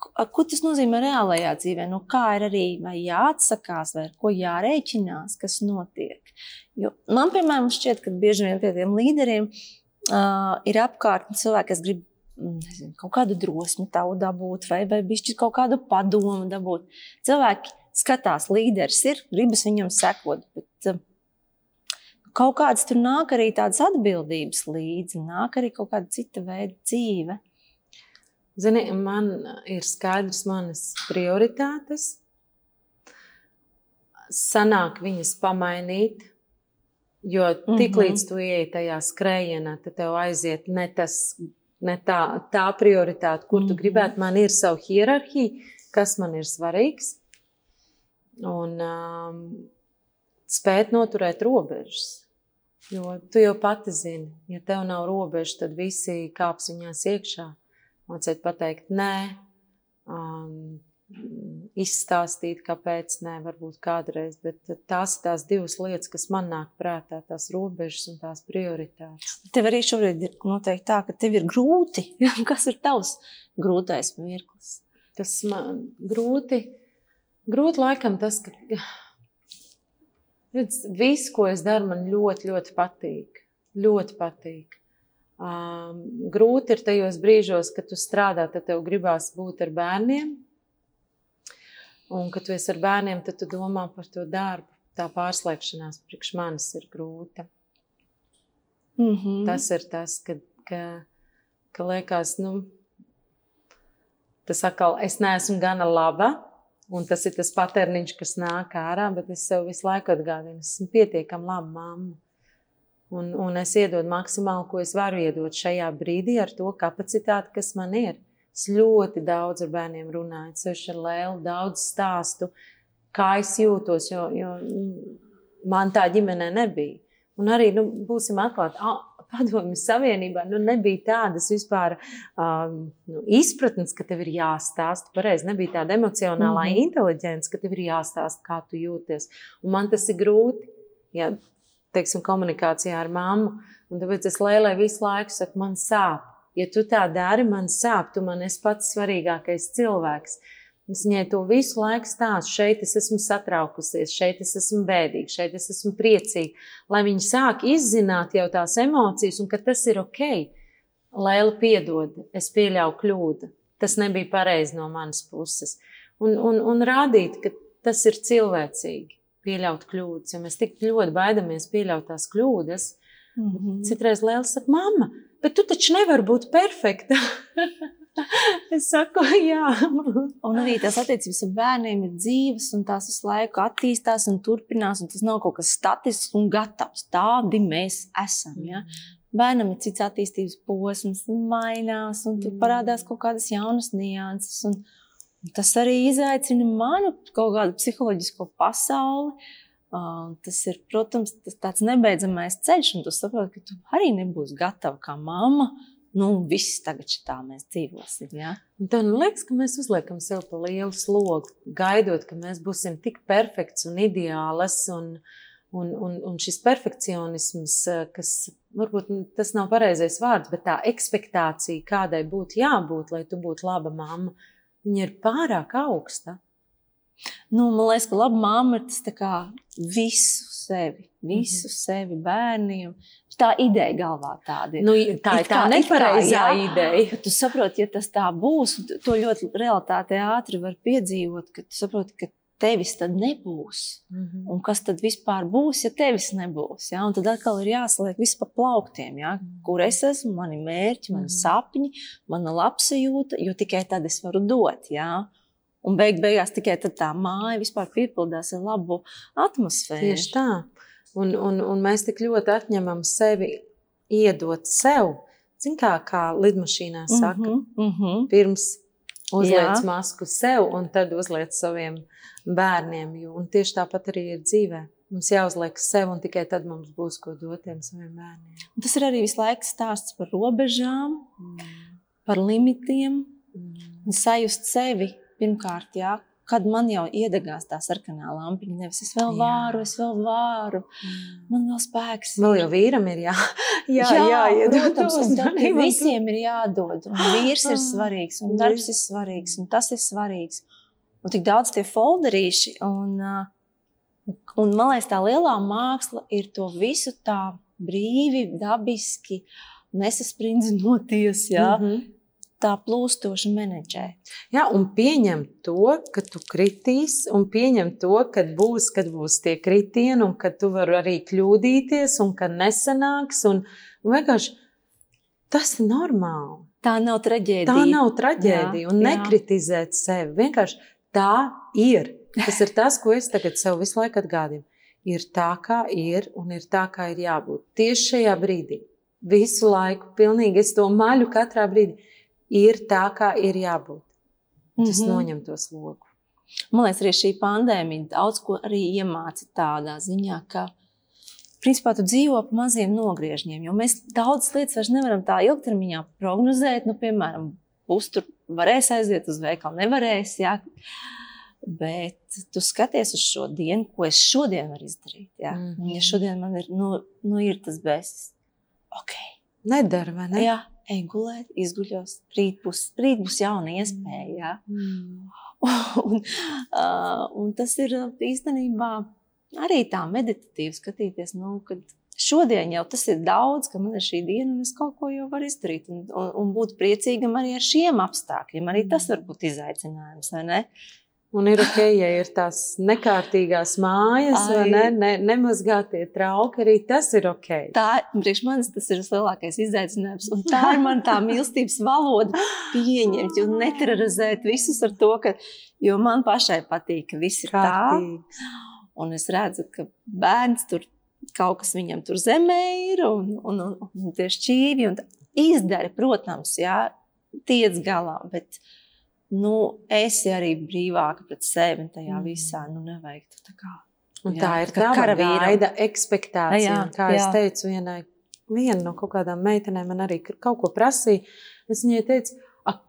Ko tas nozīmē reālajā dzīvē? Nu, kā ir arī jāatsakās, vai ar ko jārēķinās, kas notiek? Jo man, piemēram, šķiet, ka bieži vien pie tiem līderiem uh, ir apkārt cilvēki, kas grib mm, nezinu, kaut kādu drosmi dabūt, vai, vai bišķi kaut kādu padomu dabūt. Cilvēki skatās, līderis ir, gribas viņam sekot. Bet, uh, Kaut kādas tur nāk arī tādas atbildības līdzi, nāk arī kaut kāda cita veida dzīve. Zini, man ir skaidrs manas prioritātes. Sanāk viņas pamainīt, jo Mhm. līdz tu ieej tajā skrējienā, tad tev aiziet ne, tas, ne tā, tā prioritāte, kur tu Mhm. gribētu. Man ir sava hierarhija, kas man ir svarīgs. Un um, spēt noturēt robežas. Jo tu jau pati zini, ja tev nav robežu, tad visi kāps viņās iekšā. Mācīt pateikt, nē, um, izstāstīt, kāpēc nē, varbūt kādreiz. Bet tās ir tās divas lietas, kas man nāk prātā, tās robežas un tās prioritātes. Tev arī šobrīd ir noteikti tā, ka tev ir grūti. <laughs> Kas ir tavs grūtais mirklis? Tas man grūti, grūti laikam tas, ka redz, viss, ko es daru, man ļoti, ļoti patīk. Ļoti patīk. Um, grūti ir tajos brīžos, kad tu strādā, tad tev gribās būt ar bērniem. Un, kad tu esi ar bērniem, tad tu domā par to darbu. Tā pārslēgšanās priekš manis ir grūta. Mm -hmm. Tas ir tas, ka, ka, ka liekas, nu, tas atkal es neesmu gana laba. Un tas ir tas paterniņš, kas nāk ārā, bet es sev visu laiku atgādinu, es esmu pietiekami laba mamma. Un, un es iedodu maksimāli, ko es varu iedot šajā brīdī, ar to kapacitāti, kas man ir. Es ļoti daudz ar bērniem runāju, sevišķi ar Lēlu, daudz stāstu, kā es jūtos, jo, jo mm, man tā ģimenē nebija. Un arī, nu, būsim atklāti, padomju savienībā nu, nebija tādas vispār um, nu, izpratnes, ka tev ir jāstāsta pareizi. Nebija tāda emocionālā mm. -hmm. inteliģence, ka tev ir jāstāsta, kā tu jūties. Un man tas ir grūti. Ja, teiksim, komunikācijā ar mammu. Un tāpēc es lēlēju visu laiku, saku, man sāp. Ja tu tā dari, man sāp, tu man esi pats svarīgākais cilvēks. Es viņai to visu laiku stāstu. Šeit es esmu satraukusies, šeit es esmu bēdīga, šeit es esmu priecīga. Lai viņi sāk izzināt jau tās emocijas, un ka tas ir ok. Lēla piedod, es pieļauju kļūdu. Tas nebija pareizi no manas puses. Un, un, un rādīt, ka tas ir cilvēcīgi, pieļaut kļūdas. Jo mēs tik ļoti baidamies pieļaut tās kļūdas. Mm -hmm. Citreiz Lēla saka, mamma, bet tu taču nevari būt perfekta. <laughs> es saku, jā. Un arī tās attiecības ar bērniem ir dzīves, un tās visu laiku attīstās un turpinās. Un tas nav kaut kas statisks un gatavs. Tādi mēs esam. Ja? Bērnam ir cits attīstības posms, mainās, un tur Mm. parādās kaut kādas jaunas nianses. Un tas arī izaicina manu kaut kādu psiholoģisko pasauli. Tas ir, protams, tas tāds nebeidzamais ceļš, un tu saproti, ka tu arī nebūsi gatava kā mamma. Nu, viss tagad tā mēs dzīvosim. Ja? Tad man liekas, ka mēs uzliekam sev pa lielu slogu, gaidot, ka mēs būsim tik perfekts un ideāls. Un, un, un, un šis perfekcionisms, kas varbūt tas nav pareizais vārds, bet tā expectācija, kādai būtu jābūt, lai tu būtu laba mamma, viņa ir pārāk augsta. Nu, man liekas, ka laba mamma ir tas kā visu sevi, visu mm -hmm. sevi bērniem. Tā ideja galvā tāda ir. Nu, tā ir tā nepareizā ideja. Bet tu saproti, ja tas tā būs, to ļoti realitātē ātri var piedzīvot, ka tu saproti, ka tevis tad nebūs. Mm -hmm. Un kas tad vispār būs, ja tevis nebūs? Ja? Un tad atkal ir jāsaliek viss pa plauktiem. Ja? Mhm. Kur es esmu, mani mērķi, mani mm -hmm. sapņi, mana labsajūta, jo tikai tad es varu dot. Ja? Un beig beigās tikai tā māja vispār piepildās ar labu atmosfēru. Tieši tā. Un, un, un mēs tik ļoti atņemam sevi, iedot sev. Zini, kā, kā lidmašīnā saka, mm -hmm, mm -hmm. pirms uzliec Jā. masku sev un tad uzliec saviem bērniem. Jo, tieši tāpat arī ir dzīvē. Mums jāuzliek sev, un tikai tad mums būs ko dot saviem bērniem. Tas ir arī visu laiku stāsts par robežām, mm. par limitiem, mm. un sajust sevi pirmkārt, jā, kad man jau iedegās tā sarkanā lampiņa. Nevis es vēl vāru, es vēl vāru, mm. man vēl spēks. Vēl jau vīram ir jā, <laughs> jā, jā, jā iedod, protams, un visiem ir jādod. Un <gasps> vīrs ir svarīgs, un darbs ir svarīgs, un tas ir svarīgs. Un tik daudz tie folderīši, un, un man liekas, tā lielā māksla ir to visu tā brīvi, dabiski, nesasprindzinoties, jā, mm -hmm tā plūstoši menedžēt. Jā, un pieņemt to, ka tu kritīs, un pieņemt to, ka būs, kad būs tie kritieni, un ka tu vari arī kļūdīties, un ka nesanāks. Un, un vienkārši tas ir normāli. Tā nav traģēdija. Tā nav traģēdija, jā, un nekritizēt jā. sevi. Vienkārši tā ir. Tas ir tas, ko es tagad sev visu laiku atgādinu. Ir tā, kā ir, un ir tā, kā ir jābūt. Tieši šajā brīdī. Visu laiku, pilnīgi es to maļu katrā brīdī ir tā, kā ir jābūt. Tas mm -hmm. noņem to slogu. Man liekas, arī šī pandēmija daudz ko iemāca tādā ziņā, ka principā tu dzīvo pa maziem nogriežņiem. Jo mēs daudzas lietas vairs nevaram tā ilgtermiņā prognozēt. Nu, piemēram, būs tur varēs aiziet uz veikalu, nevarēs. Jā. Bet tu skaties uz šo dienu, ko es šodien varu izdarīt. Jā. Mm -hmm. Ja šodien man ir, nu, nu ir tas bēsis, ok. Nedara, vai ne? Jā, ej gulēt, izguļos. Rīt būs, rīt būs jauna iespēja. Ja? Mm. un, uh, un tas ir īstenībā arī tā meditatīvi skatīties, nu, kad šodien jau tas ir daudz, ka man ir šī diena, un es kaut ko jau varu izdarīt. Un, un, un būt priecīgam arī ar šiem apstākļiem. Arī tas var būt izaicinājums, vai ne? Un ir ok, ja ir tās nekārtīgās mājas, Ai. vai ne, ne, nemazgātie trauki, arī tas ir ok. Tā, priekš manis tas ir vislielākais izaicinājums. Un tā ir man tā mīlestības valoda pieņemt un neterorizēt visus ar to, ka, jo man pašai patīk, ka viss ir Kārtīgs. tā. Un es redzu, ka bērns tur kaut kas viņam tur zemē ir un, un, un, un tie šķīvi un izdara, protams, jā, tiec galā, bet nu, esi arī brīvāka pret sevi tajā mm. visā. Nu, nevajag tā kā. Un jā, tā ir tā karavīra ekspektācija. Jā, kā jā. es teicu, vienai viena no kaut kādām meitenēm man arī kaut ko prasīja. Es viņai teicu,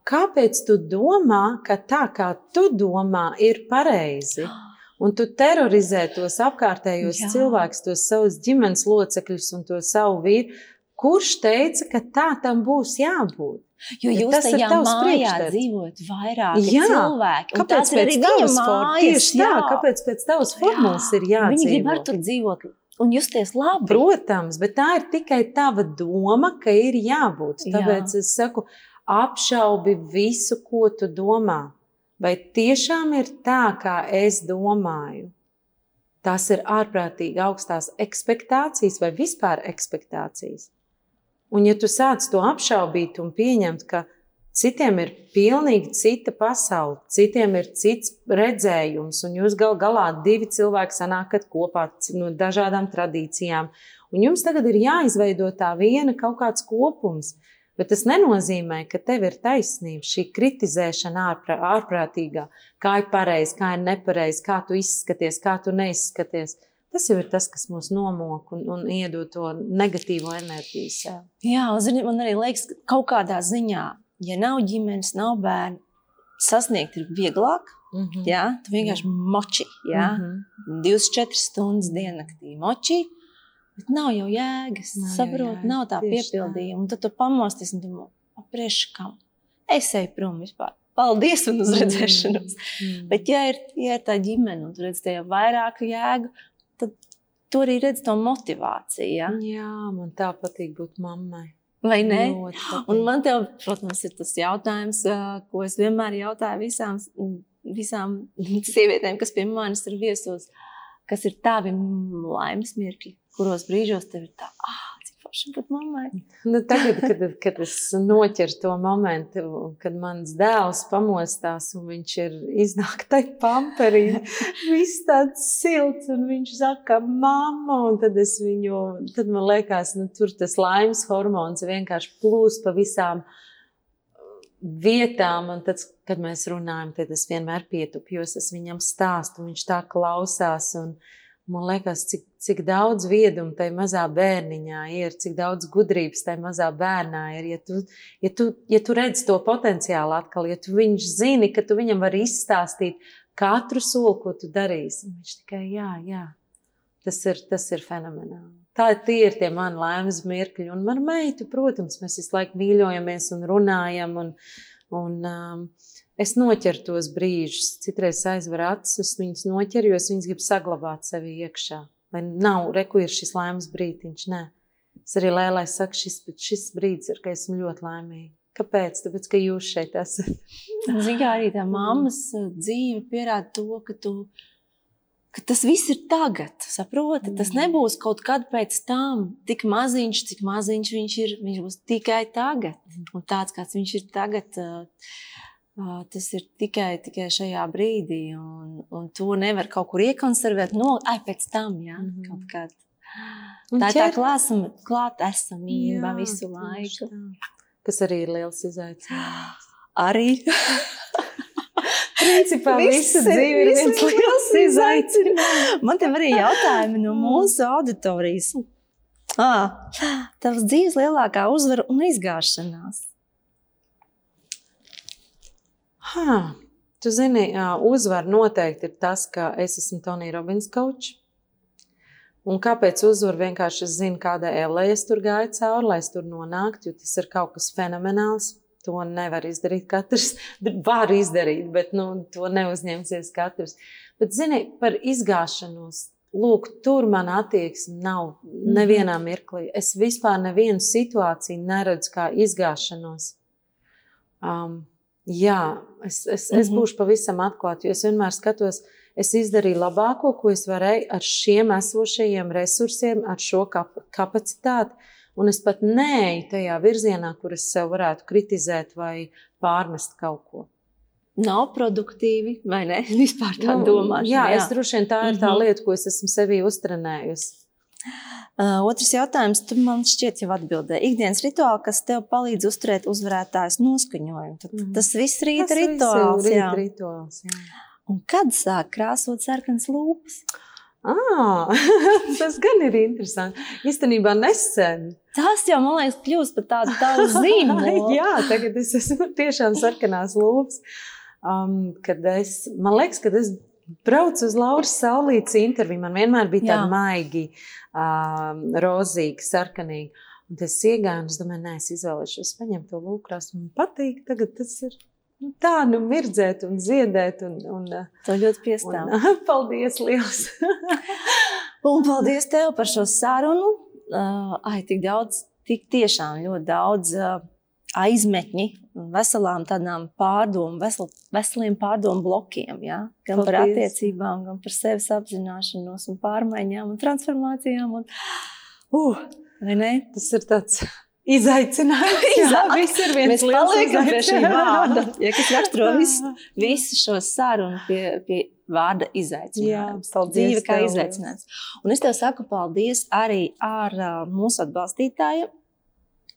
kāpēc tu domā, ka tā kā tu domā, ir pareizi? <gasps> Un tu terorizē tos apkārtējos jā. cilvēkus, tos savus ģimenes locekļus un to savu vīru. Kurš teica, ka tā tam būs jābūt? Jo jūs ja tajā mājā dzīvojat vairāk cilvēki. Kāpēc pēc tavas formulas? Tieši tā, kāpēc pēc tavas formulas ir jādzīvo? Viņi grib ar tur dzīvot un justies labi. Protams, bet tā ir tikai tava doma, ka ir jābūt. Tāpēc Jā. es saku, apšaubi visu, ko tu domā. Vai tiešām ir tā, kā es domāju? Tas ir ārprātīgi augstās expectācijas vai vispār expectācijas. Un, ja tu sāc to apšaubīt un pieņemt, ka citiem ir pilnīgi cita pasaule, citiem ir cits redzējums, un jūs gal galā divi cilvēki sanākat kopā no dažādām tradīcijām, un jums tagad ir jāizveido tā viena kaut kāds kopums. Bet tas nenozīmē, ka tev ir taisnība, šī kritizēšana ārprā, ārprātīgā, kā ir pareizi, kā ir nepareizi, kā tu izskaties, kā tu neizskaties. Tas jau ir tas, kas mūs nomok un, un iedod to negatīvo enerģiju. Sev. Jā, zini, man arī liekas, ka kaut kādā ziņā, ja nav ģimenes, nav bērnu, sasniegt ir vieglāk. Mm -hmm. Jā, tu vienkārši moči. Jā, mm -hmm. 24 stundas diennaktī moči. Bet nav jau jēgas, nav saprot, nav tā piepildījuma. Un tad tu pamosties un domā, aprieš kam? Es eju prom vispār. paldies un uz redzēšanos. Mm. Mm. Bet, ja ir, ja ir tā ģimene, un tu redz tajā vairāk jēgu, tad tu arī redz to motivāciju. Ja? Jā, man tā patīk būt mammai. Vai ne? <gasps> Un man te, protams, ir tas jautājums, ko es vienmēr jautāju visām, visām <laughs> sievietēm, kas pie manis ir viesos. Kas ir tavi laimes mirkļi, kuros brīžos tev ir tā, ah, forši būt mammai. Nu, tagad, kad, kad es noķeru to momentu, kad mans dēls pamostās un viņš ir iznāk tai pamperī, viss tāds silts un viņš saka, mamma, un tad es viņu, tad man liekas, nu, tur tas laimes hormons vienkārši plūst pa visām vietām, un tad, kad mēs runājam, tad es vienmēr pietupjos, es viņam stāstu, viņš tā klausās, un, uh, Man liekas, cik, cik daudz viedumu tajā mazā bērniņā ir, cik daudz gudrības tajā mazā bērnā ir. Ja tu, ja tu, ja tu redz to potenciālu atkal, ja tu viņš zini, ka tu viņam vari izstāstīt katru soli, ko tu darīsi, viņš tikai jā, jā. Tas ir, tas ir fenomenāli. Tā tie ir tie mani laimes mirkļi. Un man meitu, protams, mēs visu laiku mīļojamies un runājam. Un, un, um, es noķeru tos brīžus. Citreiz aizver acis, es viņus noķeru, jo es viņus gribu saglabāt sevi iekšā. Lai nav, reku ir šis laimes brīdiņš, nē. Es arī lēlai saku, šis, šis brīdis ir, ka esmu ļoti laimīga. Kāpēc? Tāpēc, ka jūs šeit esat. Ziniet, kā arī tā mammas uh, dzīve pierāda to, ka, tu, ka tas viss ir tagad. Saproti? Tas mm. nebūs kaut kad pēc tam tik maziņš, cik maziņš viņš ir. Viņš būs tikai tagad. Un tāds, kāds viņš ir tagad, uh, Tas ir tikai, tikai šajā brīdī, un, un to nevar kaut kur iekonservēt. No, ai, pēc tam, jā, mm -hmm. kaut kādā. Tā ir tā klāsam, klāt esamība jā, visu laiku. Kas arī ir liels izaicinājums. <gasps> Arī. <laughs> Principā visa dzīve ir viens liels izaicinājums. Man te arī jautājumi no mūsu auditorijas. Ah, tavs dzīves lielākā uzvara un izgāšanās. Ha, tu zini, uzvar noteikti ir tas, ka es esmu Tonija Robins koč. Un kāpēc uzvar vienkārši es zinu, kādai ellē es tur gāju cauri, lai es tur nonāktu, jo tas ir kaut kas fenomenāls. To nevar izdarīt katrs. <laughs> Var izdarīt, bet nu, to neuzņemsies katrs. Bet, zini, par izgāšanos. Lūk, tur man attieksme nav mhm. nevienā mirklī. Es vispār nevienu situāciju neredzu kā izgāšanos. Um, Jā, es, es, es mm -hmm. būšu pavisam atklāta, jo es vienmēr skatos, es izdarīju labāko, ko es varēju ar šiem esošajiem resursiem, ar šo kap kapacitāti. Un es pat neeju tajā virzienā, kur es sev varētu kritizēt vai pārmest kaut ko. Nav produktīvi, vai ne? <laughs> Vispār tā nu, domāšana. Jā, jā, es droši vien tā ir tā -hmm. lieta, ko es esmu sevī uztrenējusi. Uh, otrs jautājums, tu man šķiet, jau atbildēji. Ikdienas rituāli, kas tev palīdz uzturēt uzvarētājas noskaņojumu. Tad, mm. Tas viss rīta tas rituāls. Viss rīta rituāls jā. Un kad sāk krāsot sarkanas lūpas? Ah, <laughs> tas gan ir interesanti. Īstenībā nesen. Tas jau, man liekas, kļūst par tādu tavu <laughs> zīmolu. jā, tagad es esmu tiešām sarkanās lūpas. Um, kad es, man liekas, kad es braucu uz Lauras Saulītes interviju, man vienmēr bija tāda maigi. Uh, um, rozīgi, sarkanīgi. Un tas es domāju, nē, es izvēlēšos paņemt to lūkrās. Man patīk, tagad tas ir nu, tā, nu, mirdzēt un ziedēt. Un, un, to ļoti piestāv. Un, <laughs> paldies, liels! <laughs> un paldies tev par šo sarunu. Ai, tik daudz, tik tiešām ļoti daudz. Aizmetņi veselām tādām pārdomu, vesel, veseliem pārdomu blokiem. Ja? Gan Paldies. par attiecībām, gan par sevis apzināšanos, un pārmaiņām un transformācijām. Un, uh, Tas ir tāds. Izaicinājums. <laughs> Jā, viss ir viens šī vārda. Ja, kas raksturo visu, visu šo sarunu pie, pie vārda izaicinājums. Jā, paldies. Dzīve kā izaicinājums. Un es tev saku paldies arī ar uh, mūsu atbalstītājiem,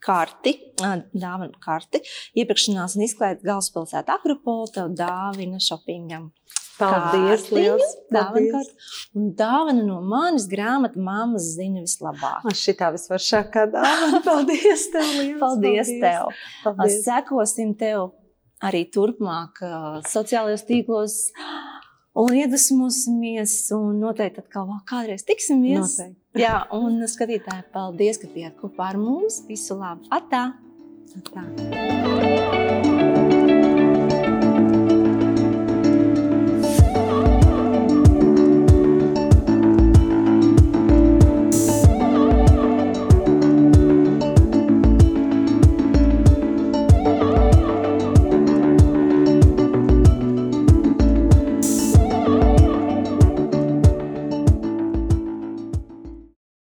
karti, dāvanu karti. Iepirkšanās un izklaides galvaspilsēta Akropola tev dāvina shoppingam. Paldies, liels, paldies. Un dāvana no manis grāmata Māmas zina vislabāk. Man šitā visvaršākā dāvana. <laughs> Paldies tev, liels. Paldies, paldies tev. Paldies. Sekosim tev arī turpmāk sociālajos tīklos un iedvesmosimies un noteikti atkal kādreiz tiksimies. Noteikti. Jā, un skatītāji, paldies, ka bijāt kopā ar mums. Visu labu! Atā! Atā.